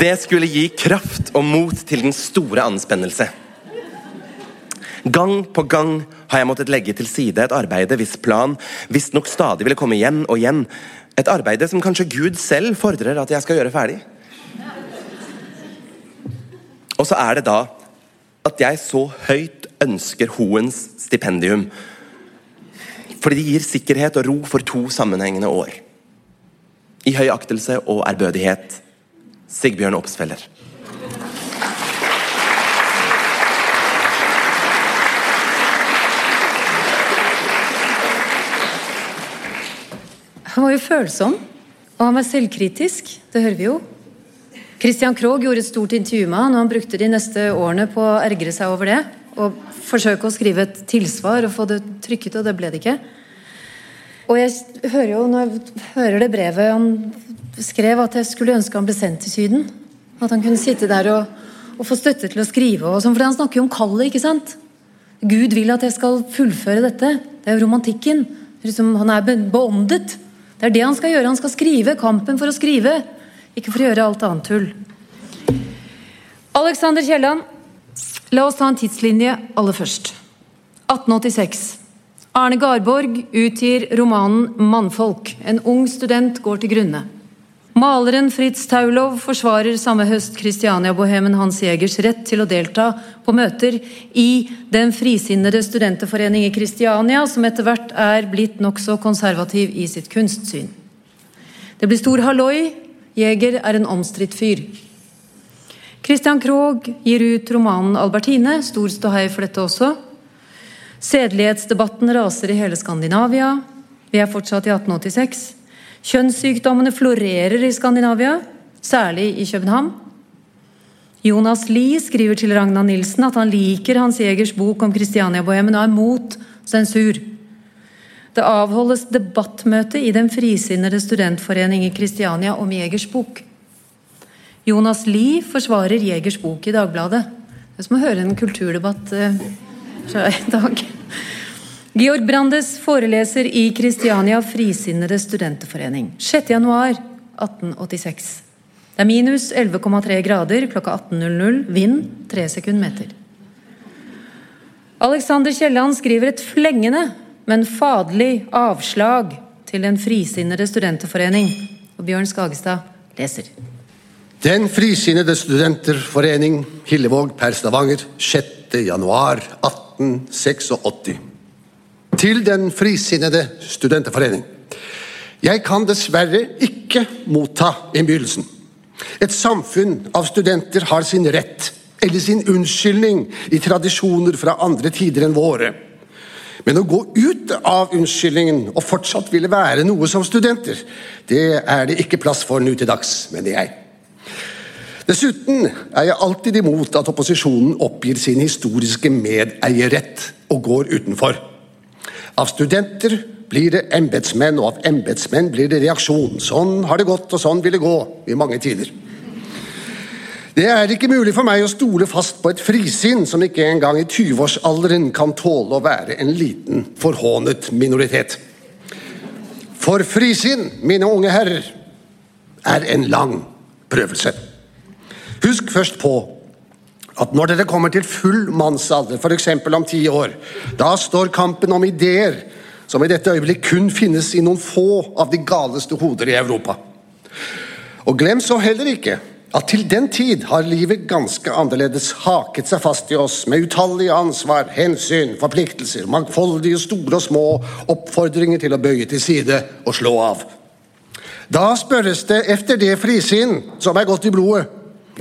det skulle gi kraft og mot til den store anspennelse. Gang på gang har jeg måttet legge til side et arbeide hvis plan visstnok stadig ville komme igjen og igjen. Et arbeide som kanskje Gud selv fordrer at jeg skal gjøre ferdig. Og så er det da at jeg så høyt ønsker Hoens stipendium. Fordi det gir sikkerhet og ro for to sammenhengende år. I høy aktelse og ærbødighet. Sigbjørn Opsfeller. Han var jo følsom, og han var selvkritisk. Det hører vi jo. Christian Krogh gjorde et stort intervju med han, og han brukte de neste årene på å ergre seg over det. Og forsøke å skrive et tilsvar og få det trykket, og det ble det ikke. Og jeg hører jo, når jeg hører det brevet han skrev, at jeg skulle ønske han ble sendt til Syden. At han kunne sitte der og, og få støtte til å skrive. Og sånn, for han snakker jo om kallet, ikke sant? Gud vil at jeg skal fullføre dette. Det er jo romantikken. Liksom, han er beåndet. Det er det han skal gjøre. Han skal skrive. Kampen for å skrive. Ikke for å gjøre alt annet tull. Alexander Kielland, la oss ta en tidslinje aller først. 1886. Arne Garborg utgir romanen 'Mannfolk'. En ung student går til grunne. Maleren Fritz Taulov forsvarer samme høst Kristiania-bohemen Hans Jegers rett til å delta på møter i Den frisinnede studenterforening i Kristiania, som etter hvert er blitt nokså konservativ i sitt kunstsyn. Det blir stor halloi. Jeger er en omstridt fyr. Christian Krogh gir ut romanen 'Albertine'. Stor ståhei for dette også. Sedelighetsdebatten raser i hele Skandinavia. Vi er fortsatt i 1886. Kjønnssykdommene florerer i Skandinavia, særlig i København. Jonas Lie skriver til Ragna Nilsen at han liker Hans Jegers bok om Kristiania-bohemen og er mot sensur. Det avholdes debattmøte i Den frisinnede studentforening i Kristiania om Jegers bok. Jonas Lie forsvarer Jegers bok i Dagbladet. Det er som å høre en kulturdebatt eh, fra i dag. Georg Brandes foreleser i Kristiania Frisinnede Studenterforening. 6.1.1886. Det er minus 11,3 grader klokka 18.00. Vind 3 sekundmeter. Alexander Kielland skriver et flengende, men faderlig avslag til Den frisinnede studenterforening. Og Bjørn Skagestad leser. Den frisinnede studenterforening, Hillevåg per Stavanger, 6. januar 1886 til Den frisinnede studenterforening. Jeg kan dessverre ikke motta innbydelsen. Et samfunn av studenter har sin rett, eller sin unnskyldning, i tradisjoner fra andre tider enn våre. Men å gå ut av unnskyldningen og fortsatt ville være noe som studenter, det er det ikke plass for nå til dags, mener jeg. Dessuten er jeg alltid imot at opposisjonen oppgir sin historiske medeierrett og går utenfor. Av studenter blir det embetsmenn, og av embetsmenn blir det reaksjon. Sånn har det gått, og sånn vil det gå i mange tider. Det er ikke mulig for meg å stole fast på et frisinn som ikke engang i 20-årsalderen kan tåle å være en liten, forhånet minoritet. For frisinn, mine unge herrer, er en lang prøvelse. Husk først på at når dere kommer til full mannsalder, f.eks. om ti år, da står kampen om ideer som i dette øyeblikk kun finnes i noen få av de galeste hoder i Europa. Og glem så heller ikke at til den tid har livet ganske annerledes haket seg fast i oss med utallige ansvar, hensyn, forpliktelser, mangfoldige store og små oppfordringer til å bøye til side og slå av. Da spørres det efter det frisinn som er gått i blodet,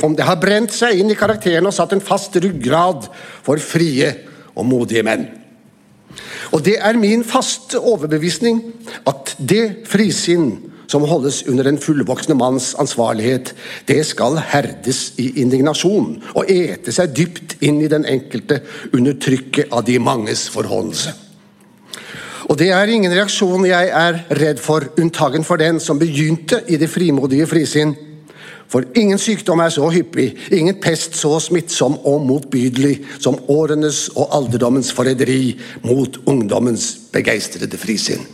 om det har brent seg inn i karakteren og satt en fast ryggrad for frie og modige menn. Og det er min faste overbevisning at det frisinn som holdes under en fullvoksne manns ansvarlighet, det skal herdes i indignasjon og ete seg dypt inn i den enkelte under trykket av de manges forholdelse. Og det er ingen reaksjon jeg er redd for, unntagen for den som begynte i det frimodige frisinn for ingen sykdom er så hyppig, ingen pest så smittsom og motbydelig som årenes og alderdommens forræderi mot ungdommens begeistrede frisinn.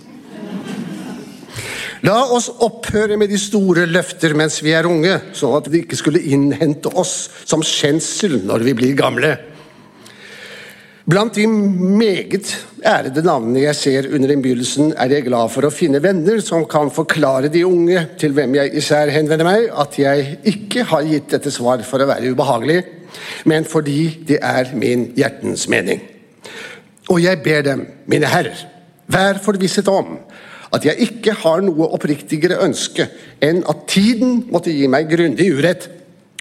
La oss opphøre med de store løfter mens vi er unge, sånn at vi ikke skulle innhente oss som skjensel når vi blir gamle. Blant de meget ærede navnene jeg ser under innbydelsen, er jeg glad for å finne venner som kan forklare de unge, til hvem jeg især henvender meg, at jeg ikke har gitt dette svar for å være ubehagelig, men fordi det er min hjertens mening. Og jeg ber dem, mine herrer, vær forvisset om at jeg ikke har noe oppriktigere ønske enn at tiden måtte gi meg grundig urett.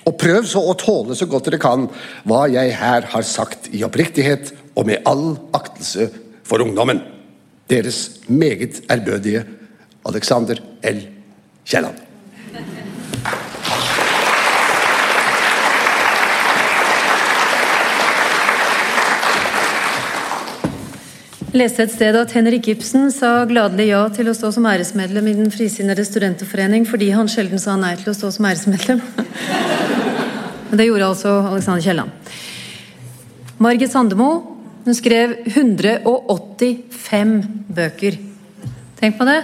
Og prøv så å tåle så godt dere kan hva jeg her har sagt i oppriktighet og med all aktelse for ungdommen. Deres meget ærbødige Alexander L. Kielland. leste et sted at Henrik Ibsen sa gladelig ja til å stå som æresmedlem i Den frisinnede studenterforening fordi han sjelden sa nei til å stå som æresmedlem. Men det gjorde altså Alexander Kielland. Margit Sandemo hun skrev 185 bøker. Tenk på det.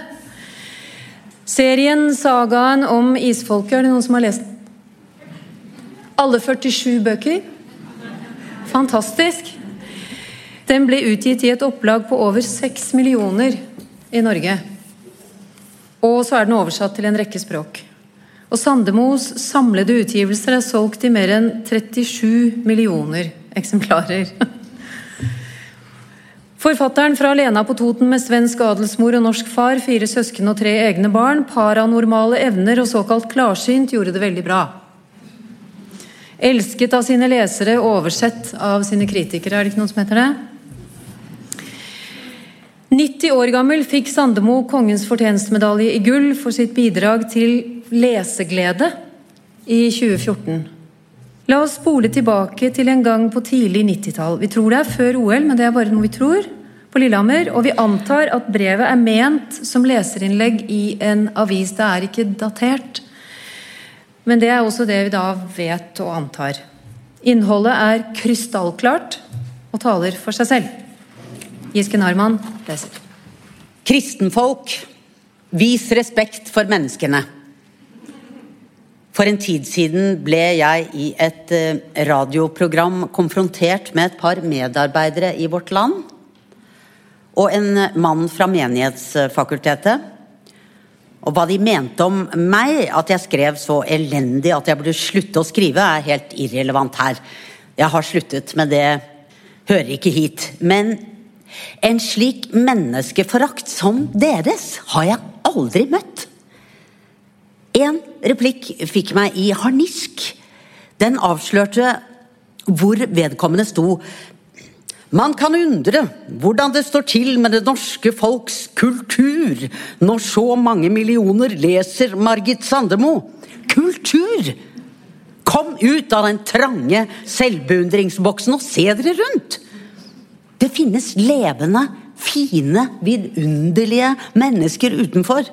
Serien, sagaen om isfolket, er det noen som har lest den? Alle 47 bøker. Fantastisk. Den ble utgitt i et opplag på over 6 millioner i Norge. Og så er den oversatt til en rekke språk. Og Sandemos samlede utgivelser er solgt i mer enn 37 millioner eksemplarer. Forfatteren fra Lena på Toten med svensk adelsmor og norsk far, fire søsken og tre egne barn, paranormale evner og såkalt klarsynt, gjorde det veldig bra. Elsket av sine lesere, oversett av sine kritikere, er det ikke noen som heter det? 90 år gammel fikk Sandemo Kongens fortjenstmedalje i gull for sitt bidrag til leseglede i 2014. La oss spole tilbake til en gang på tidlig 90-tall. Vi tror det er før OL, men det er bare noe vi tror. På Lillehammer, og vi antar at brevet er ment som leserinnlegg i en avis. Det er ikke datert. Men det er også det vi da vet og antar. Innholdet er krystallklart og taler for seg selv. Giske Narman leser. Kristenfolk, vis respekt for menneskene. For en tid siden ble jeg i et eh, radioprogram konfrontert med et par medarbeidere i Vårt Land og en mann fra Menighetsfakultetet. Og hva de mente om meg, at jeg skrev så elendig at jeg burde slutte å skrive, er helt irrelevant her. Jeg har sluttet, men det hører ikke hit. Men en slik menneskeforakt som deres har jeg aldri møtt. En replikk fikk meg i harnisk. Den avslørte hvor vedkommende sto. Man kan undre hvordan det står til med det norske folks kultur når så mange millioner leser Margit Sandemo. Kultur! Kom ut av den trange selvbeundringsboksen og se dere rundt! Det finnes levende, fine, vidunderlige mennesker utenfor.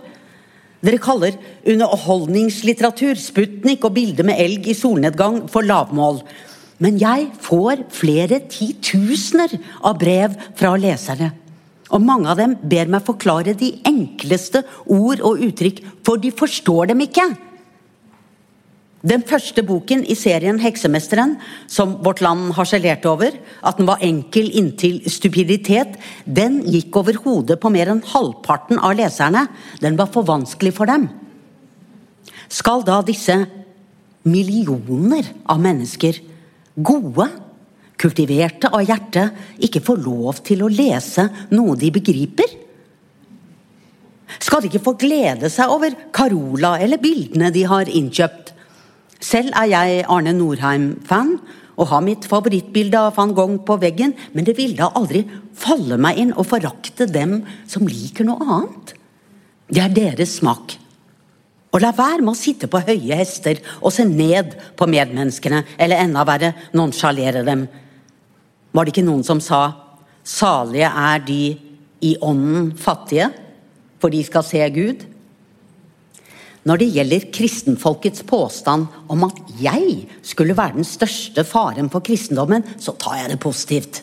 Dere kaller underholdningslitteratur, Sputnik og bilder med elg i solnedgang for lavmål. Men jeg får flere titusener av brev fra lesere. Og mange av dem ber meg forklare de enkleste ord og uttrykk, for de forstår dem ikke. Den første boken i serien 'Heksemesteren', som Vårt Land harselerte over, at den var enkel inntil stupiditet, den gikk over hodet på mer enn halvparten av leserne. Den var for vanskelig for dem. Skal da disse millioner av mennesker, gode, kultiverte av hjerte, ikke få lov til å lese noe de begriper? Skal de ikke få glede seg over Carola eller bildene de har innkjøpt? Selv er jeg Arne Norheim-fan og har mitt favorittbilde av van Gogh på veggen, men det ville aldri falle meg inn å forakte dem som liker noe annet. Det er deres smak. Og la være med å sitte på høye hester og se ned på medmenneskene, eller enda verre, nonsjalere dem. Var det ikke noen som sa 'salige er de i ånden fattige', for de skal se Gud'? Når det gjelder kristenfolkets påstand om at jeg skulle være den største faren for kristendommen, så tar jeg det positivt.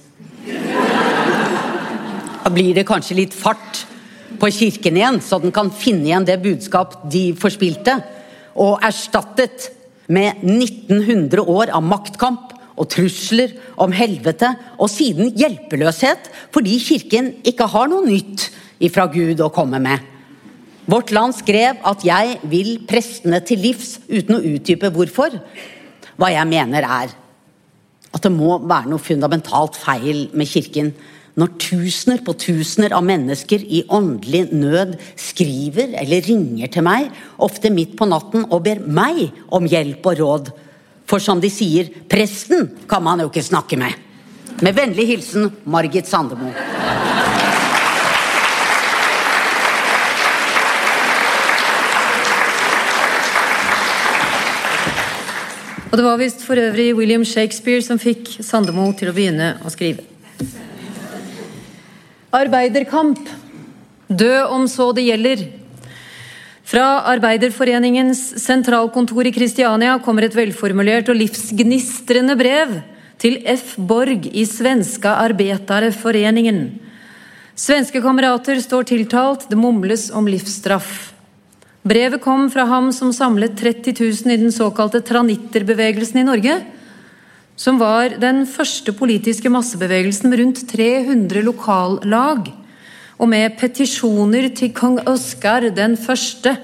Da blir det kanskje litt fart på kirken igjen, så den kan finne igjen det budskap de forspilte, og erstattet med 1900 år av maktkamp og trusler om helvete, og siden hjelpeløshet fordi kirken ikke har noe nytt ifra Gud å komme med. Vårt Land skrev at jeg vil prestene til livs, uten å utdype hvorfor. Hva jeg mener er at det må være noe fundamentalt feil med kirken når tusener på tusener av mennesker i åndelig nød skriver eller ringer til meg, ofte midt på natten, og ber meg om hjelp og råd. For som de sier, presten kan man jo ikke snakke med. Med vennlig hilsen Margit Sandemo. Og det var visst for øvrig William Shakespeare som fikk Sandemo til å begynne å skrive. Arbeiderkamp. Dø om så det gjelder. Fra Arbeiderforeningens sentralkontor i Kristiania kommer et velformulert og livsgnistrende brev til F. Borg i Svenska Arbetareforeningen. Svenske kamerater står tiltalt, det mumles om livsstraff. Brevet kom fra ham som samlet 30 000 i den såkalte tranitterbevegelsen i Norge som var den første politiske massebevegelsen med rundt 300 lokallag, og med petisjoner til kong Oskar den første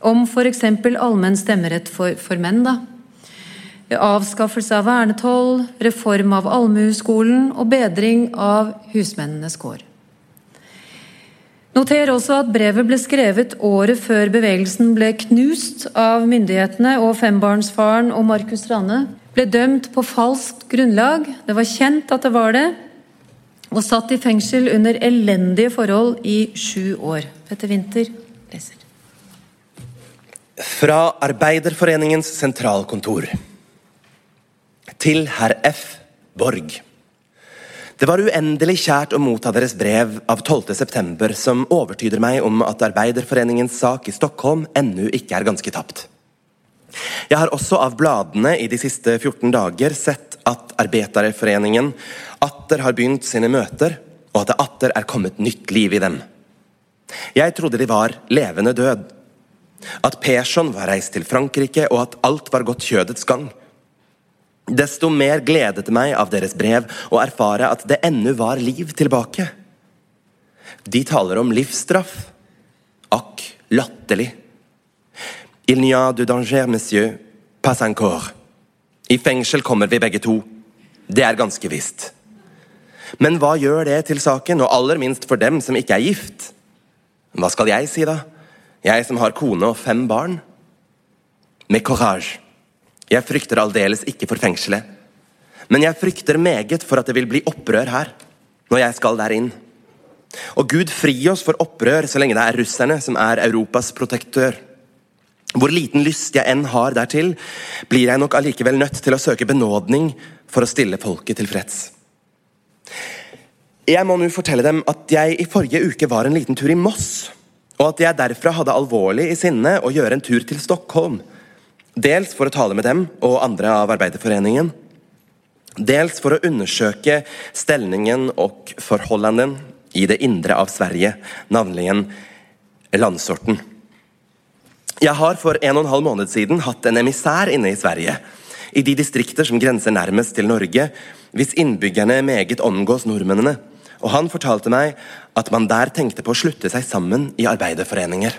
om f.eks. allmenn stemmerett for, for menn. da. Avskaffelse av vernetoll, reform av allmueskolen og bedring av husmennenes kår. Noter også at brevet ble skrevet året før bevegelsen ble knust av myndighetene og fembarnsfaren og Markus Rane ble dømt på falskt grunnlag. Det var kjent at det var det. Og satt i fengsel under elendige forhold i sju år. Petter Winther leser. Fra Arbeiderforeningens sentralkontor til herr F. Borg. Det var uendelig kjært å motta deres brev av 12.9, som overtyder meg om at Arbeiderforeningens sak i Stockholm ennå ikke er ganske tapt. Jeg har også av bladene i de siste 14 dager sett at Arbeiderforeningen atter har begynt sine møter, og at det atter er kommet nytt liv i dem. Jeg trodde de var levende død. At Persson var reist til Frankrike, og at alt var gått kjødets gang. Desto mer gledet det meg av deres brev å erfare at det ennå var liv tilbake. De taler om livsstraff. Akk, latterlig. Il n'y a du danger, monsieur, pas encore. I fengsel kommer vi begge to. Det er ganske visst. Men hva gjør det til saken, og aller minst for dem som ikke er gift? Hva skal jeg si, da? Jeg som har kone og fem barn? Med courage. Jeg frykter aldeles ikke for fengselet. Men jeg frykter meget for at det vil bli opprør her, når jeg skal der inn. Og Gud fri oss for opprør så lenge det er russerne som er Europas protektør. Hvor liten lyst jeg enn har dertil, blir jeg nok allikevel nødt til å søke benådning for å stille folket tilfreds. Jeg må nå fortelle dem at jeg i forrige uke var en liten tur i Moss, og at jeg derfra hadde alvorlig i sinne å gjøre en tur til Stockholm. Dels for å tale med dem og andre av Arbeiderforeningen. Dels for å undersøke stelningen og forholdene i det indre av Sverige, navnlig landsorten. Jeg har for en og en halv måned siden hatt en emissær inne i Sverige. I de distrikter som grenser nærmest til Norge, hvis innbyggerne meget omgås nordmennene. Og han fortalte meg at man der tenkte på å slutte seg sammen i arbeiderforeninger.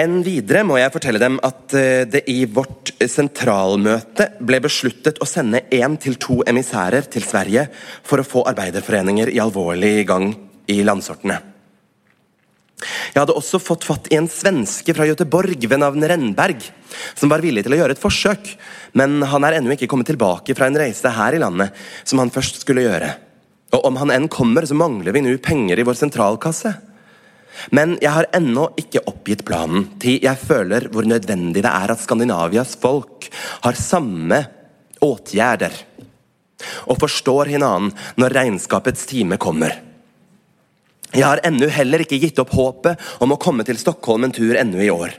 Enn videre må jeg fortelle dem at eh, det i vårt sentralmøte ble besluttet å sende én til to emissærer til Sverige for å få arbeiderforeninger i alvorlig gang i landsortene. Jeg hadde også fått fatt i en svenske fra Göteborg ved navn Rennberg, som var villig til å gjøre et forsøk, men han er ennå ikke kommet tilbake fra en reise her i landet, som han først skulle gjøre. Og om han enn kommer, så mangler vi nå penger i vår sentralkasse. Men jeg har ennå ikke oppgitt planen, til jeg føler hvor nødvendig det er at Skandinavias folk har samme åtgjerder og forstår hinanden når regnskapets time kommer. Jeg har ennå heller ikke gitt opp håpet om å komme til Stockholm en tur ennå i år.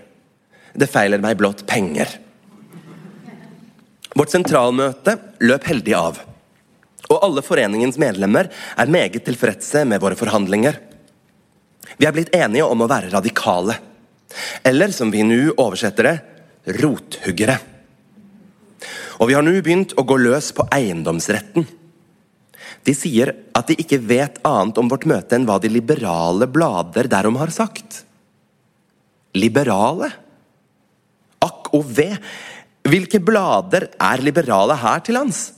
Det feiler meg blott penger. Vårt sentralmøte løp heldig av. Og alle foreningens medlemmer er meget tilfredse med våre forhandlinger. Vi er blitt enige om å være radikale. Eller som vi nå oversetter det rothuggere. Og vi har nå begynt å gå løs på eiendomsretten. De sier at de ikke vet annet om vårt møte enn hva de liberale blader derom har sagt. Liberale? Akk og ve! Hvilke blader er liberale her til lands?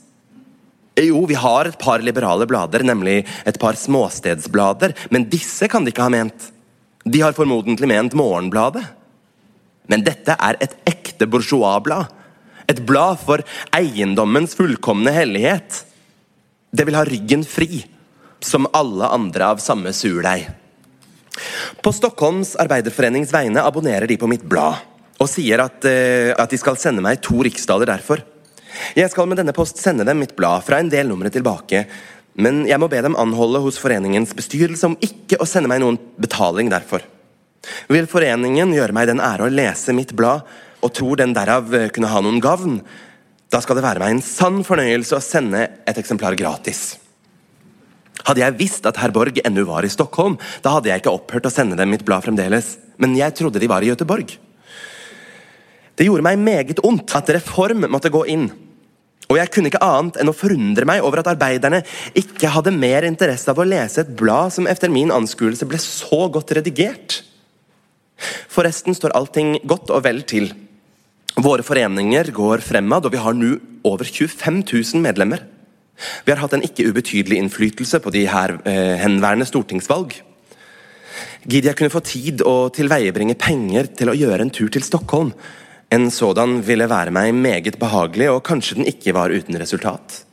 Jo, vi har et par liberale blader, nemlig et par småstedsblader, men disse kan de ikke ha ment. De har formodentlig ment Morgenbladet. Men dette er et ekte bourgeois-blad. Et blad for eiendommens fullkomne hellighet. Det vil ha ryggen fri, som alle andre av samme surdeig. På Stockholms arbeiderforenings vegne abonnerer de på mitt blad, og sier at, uh, at de skal sende meg to riksdaler derfor. Jeg skal med denne post sende dem mitt blad fra en del numre tilbake, men jeg må be dem anholde hos foreningens bestyrelse om ikke å sende meg noen betaling derfor. Vil foreningen gjøre meg den ære å lese mitt blad, og tror den derav kunne ha noen gavn, da skal det være meg en sann fornøyelse å sende et eksemplar gratis. Hadde jeg visst at herr Borg ennå var i Stockholm, da hadde jeg ikke opphørt å sende dem mitt blad fremdeles, men jeg trodde de var i Göteborg. Det gjorde meg meget ondt at Reform måtte gå inn, og jeg kunne ikke annet enn å forundre meg over at arbeiderne ikke hadde mer interesse av å lese et blad som etter min anskuelse ble så godt redigert. Forresten står allting godt og vel til. Våre foreninger går fremad, og vi har nå over 25 000 medlemmer. Vi har hatt en ikke ubetydelig innflytelse på de her eh, henværende stortingsvalg. Gidder jeg kunne få tid å tilveiebringe penger til å gjøre en tur til Stockholm? En sådan ville være meg meget behagelig, og kanskje den ikke var uten resultat.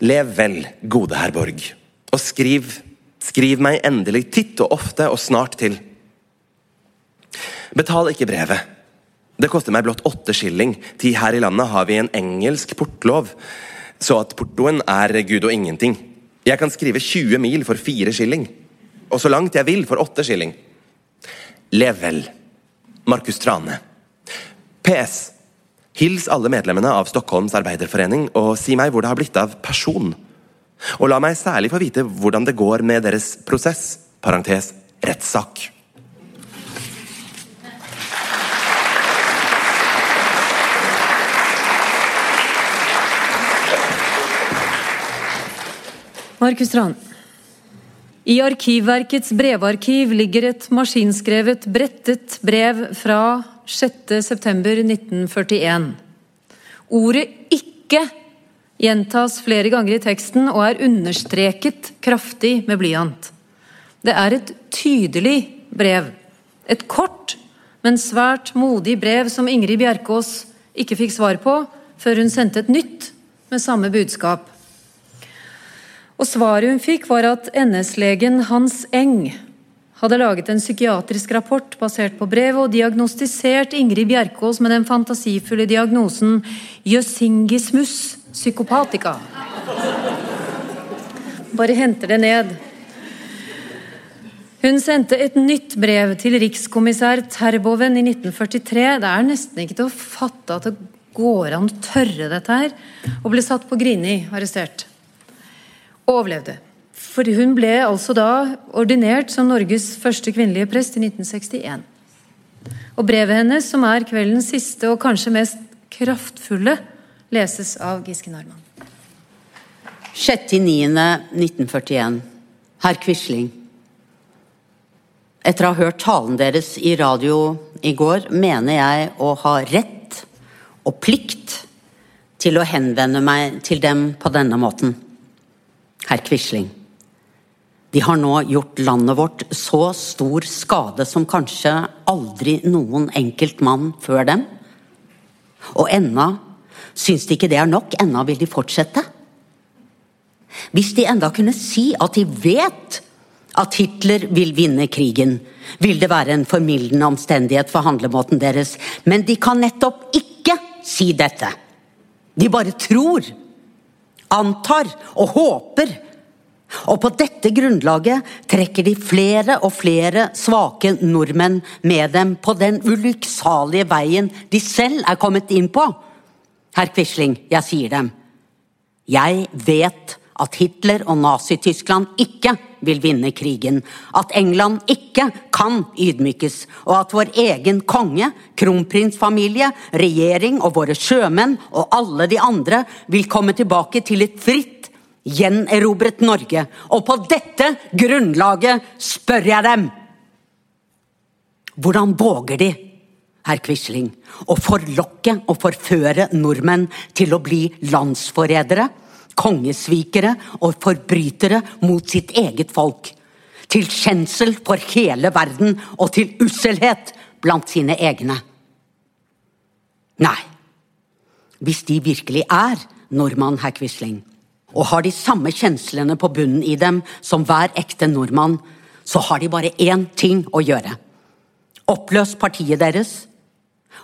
Lev vel, gode herr Borg, og skriv, skriv meg endelig titt og ofte og snart til. Betal ikke brevet. Det koster meg blott åtte skilling, ti her i landet har vi en engelsk portlov, så at portoen er gud og ingenting. Jeg kan skrive 20 mil for fire skilling, og så langt jeg vil for åtte skilling. Lev vel. Markus Trane. PS. Hils alle medlemmene av Stockholms arbeiderforening, og si meg hvor det har blitt av person. Og la meg særlig få vite hvordan det går med deres prosess, parentes, rettssak. Markus Tran. I Arkivverkets brevarkiv ligger et maskinskrevet, brettet brev fra 6.9.1941. Ordet 'ikke' gjentas flere ganger i teksten og er understreket kraftig med blyant. Det er et tydelig brev. Et kort, men svært modig brev som Ingrid Bjerkås ikke fikk svar på før hun sendte et nytt med samme budskap. Og svaret hun fikk, var at NS-legen Hans Eng hadde laget en psykiatrisk rapport basert på brevet og diagnostisert Ingrid Bjerkås med den fantasifulle diagnosen Jøsingismus psykopatica. Bare henter det ned. Hun sendte et nytt brev til rikskommissær Terboven i 1943. Det er nesten ikke til å fatte at det går an å tørre dette her. Og ble satt på Grini, arrestert overlevde. For hun ble altså da ordinert som Norges første kvinnelige prest i 1961. Og brevet hennes, som er kveldens siste og kanskje mest kraftfulle, leses av Giske Narman. 6.9.1941. Herr Quisling. Etter å ha hørt talen deres i radio i går, mener jeg å ha rett og plikt til å henvende meg til dem på denne måten herr Quisling. De har nå gjort landet vårt så stor skade som kanskje aldri noen enkelt mann før dem. Og ennå syns de ikke det er nok, ennå vil de fortsette. Hvis de enda kunne si at de vet at Hitler vil vinne krigen, vil det være en formildende omstendighet for handlemåten deres, men de kan nettopp ikke si dette. De bare tror antar og håper. Og på dette grunnlaget trekker de flere og flere svake nordmenn med dem på den ulykksalige veien de selv er kommet inn på. Herr Quisling, jeg sier dem. Jeg vet at Hitler og Nazi-Tyskland ikke vil vinne krigen, at England ikke kan ydmykes, og at vår egen konge, kronprinsfamilie, regjering og våre sjømenn og alle de andre vil komme tilbake til et fritt, gjenerobret Norge. Og på dette grunnlaget spør jeg dem! Hvordan våger de, herr Quisling, å forlokke og forføre nordmenn til å bli landsforrædere? Kongesvikere og forbrytere mot sitt eget folk. Til skjensel for hele verden og til usselhet blant sine egne. Nei, hvis de virkelig er nordmann, herr Quisling, og har de samme kjenslene på bunnen i dem som hver ekte nordmann, så har de bare én ting å gjøre. Oppløs partiet deres,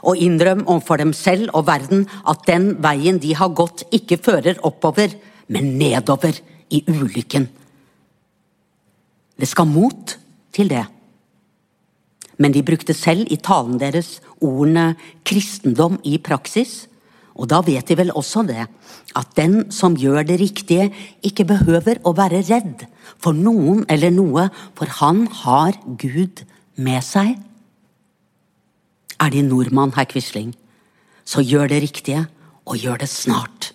og innrøm overfor dem selv og verden at den veien de har gått, ikke fører oppover, men nedover i ulykken. Det skal mot til det. Men de brukte selv i talen deres ordene kristendom i praksis, og da vet de vel også det, at den som gjør det riktige, ikke behøver å være redd for noen eller noe, for han har Gud med seg. Er De nordmann, herr Quisling, så gjør det riktige, og gjør det snart.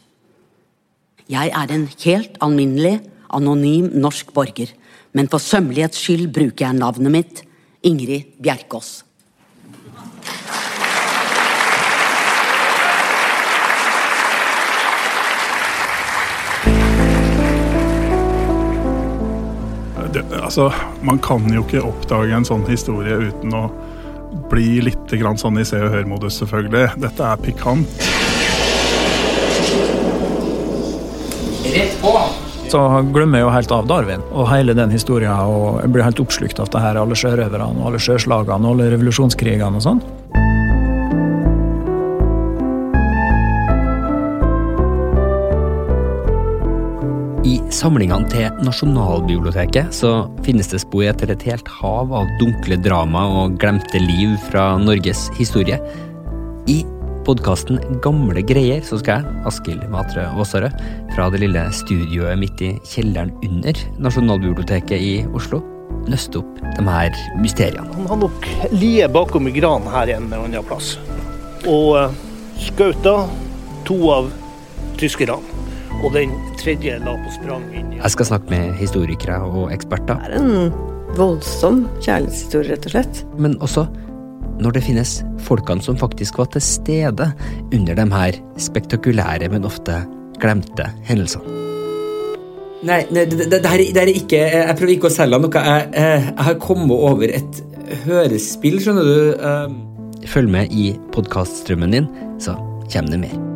Jeg er en helt alminnelig, anonym norsk borger, men for sømmelighets skyld bruker jeg navnet mitt, Ingrid Bjerkås. Altså, man kan jo ikke oppdage en sånn historie uten å bli litt sånn i Se og Hør-modus, selvfølgelig. Dette er pikant. Rett på! Så glemmer jeg jo helt av Darwin og hele den historien. Og jeg blir helt oppslukt av det her, alle sjørøverne, alle sjøslagene, alle revolusjonskrigene og sånn. Samlingene til Nasjonalbiblioteket så finnes det spor etter et helt hav av dunkle drama og glemte liv fra Norges historie. I podkasten Gamle greier så skal jeg, Askild Matre Aasarød, fra det lille studioet midt i kjelleren under Nasjonalbiblioteket i Oslo, nøste opp de her mysteriene. Han har nok lie bakom i granen her en eller annen plass. Og skauta to av tyskerne og den tredje la på sprang inn Jeg skal snakke med historikere og eksperter. Det er en voldsom kjærlighetshistorie, rett og slett. Men også når det finnes folkene som faktisk var til stede under de her spektakulære, men ofte glemte hendelsene. Nei, nei det, det, det, her, er ikke Jeg prøver ikke å selge noe. Jeg, jeg, jeg har kommet over et hørespill, skjønner du. Følg med i podkaststrømmen din, så kommer det mer.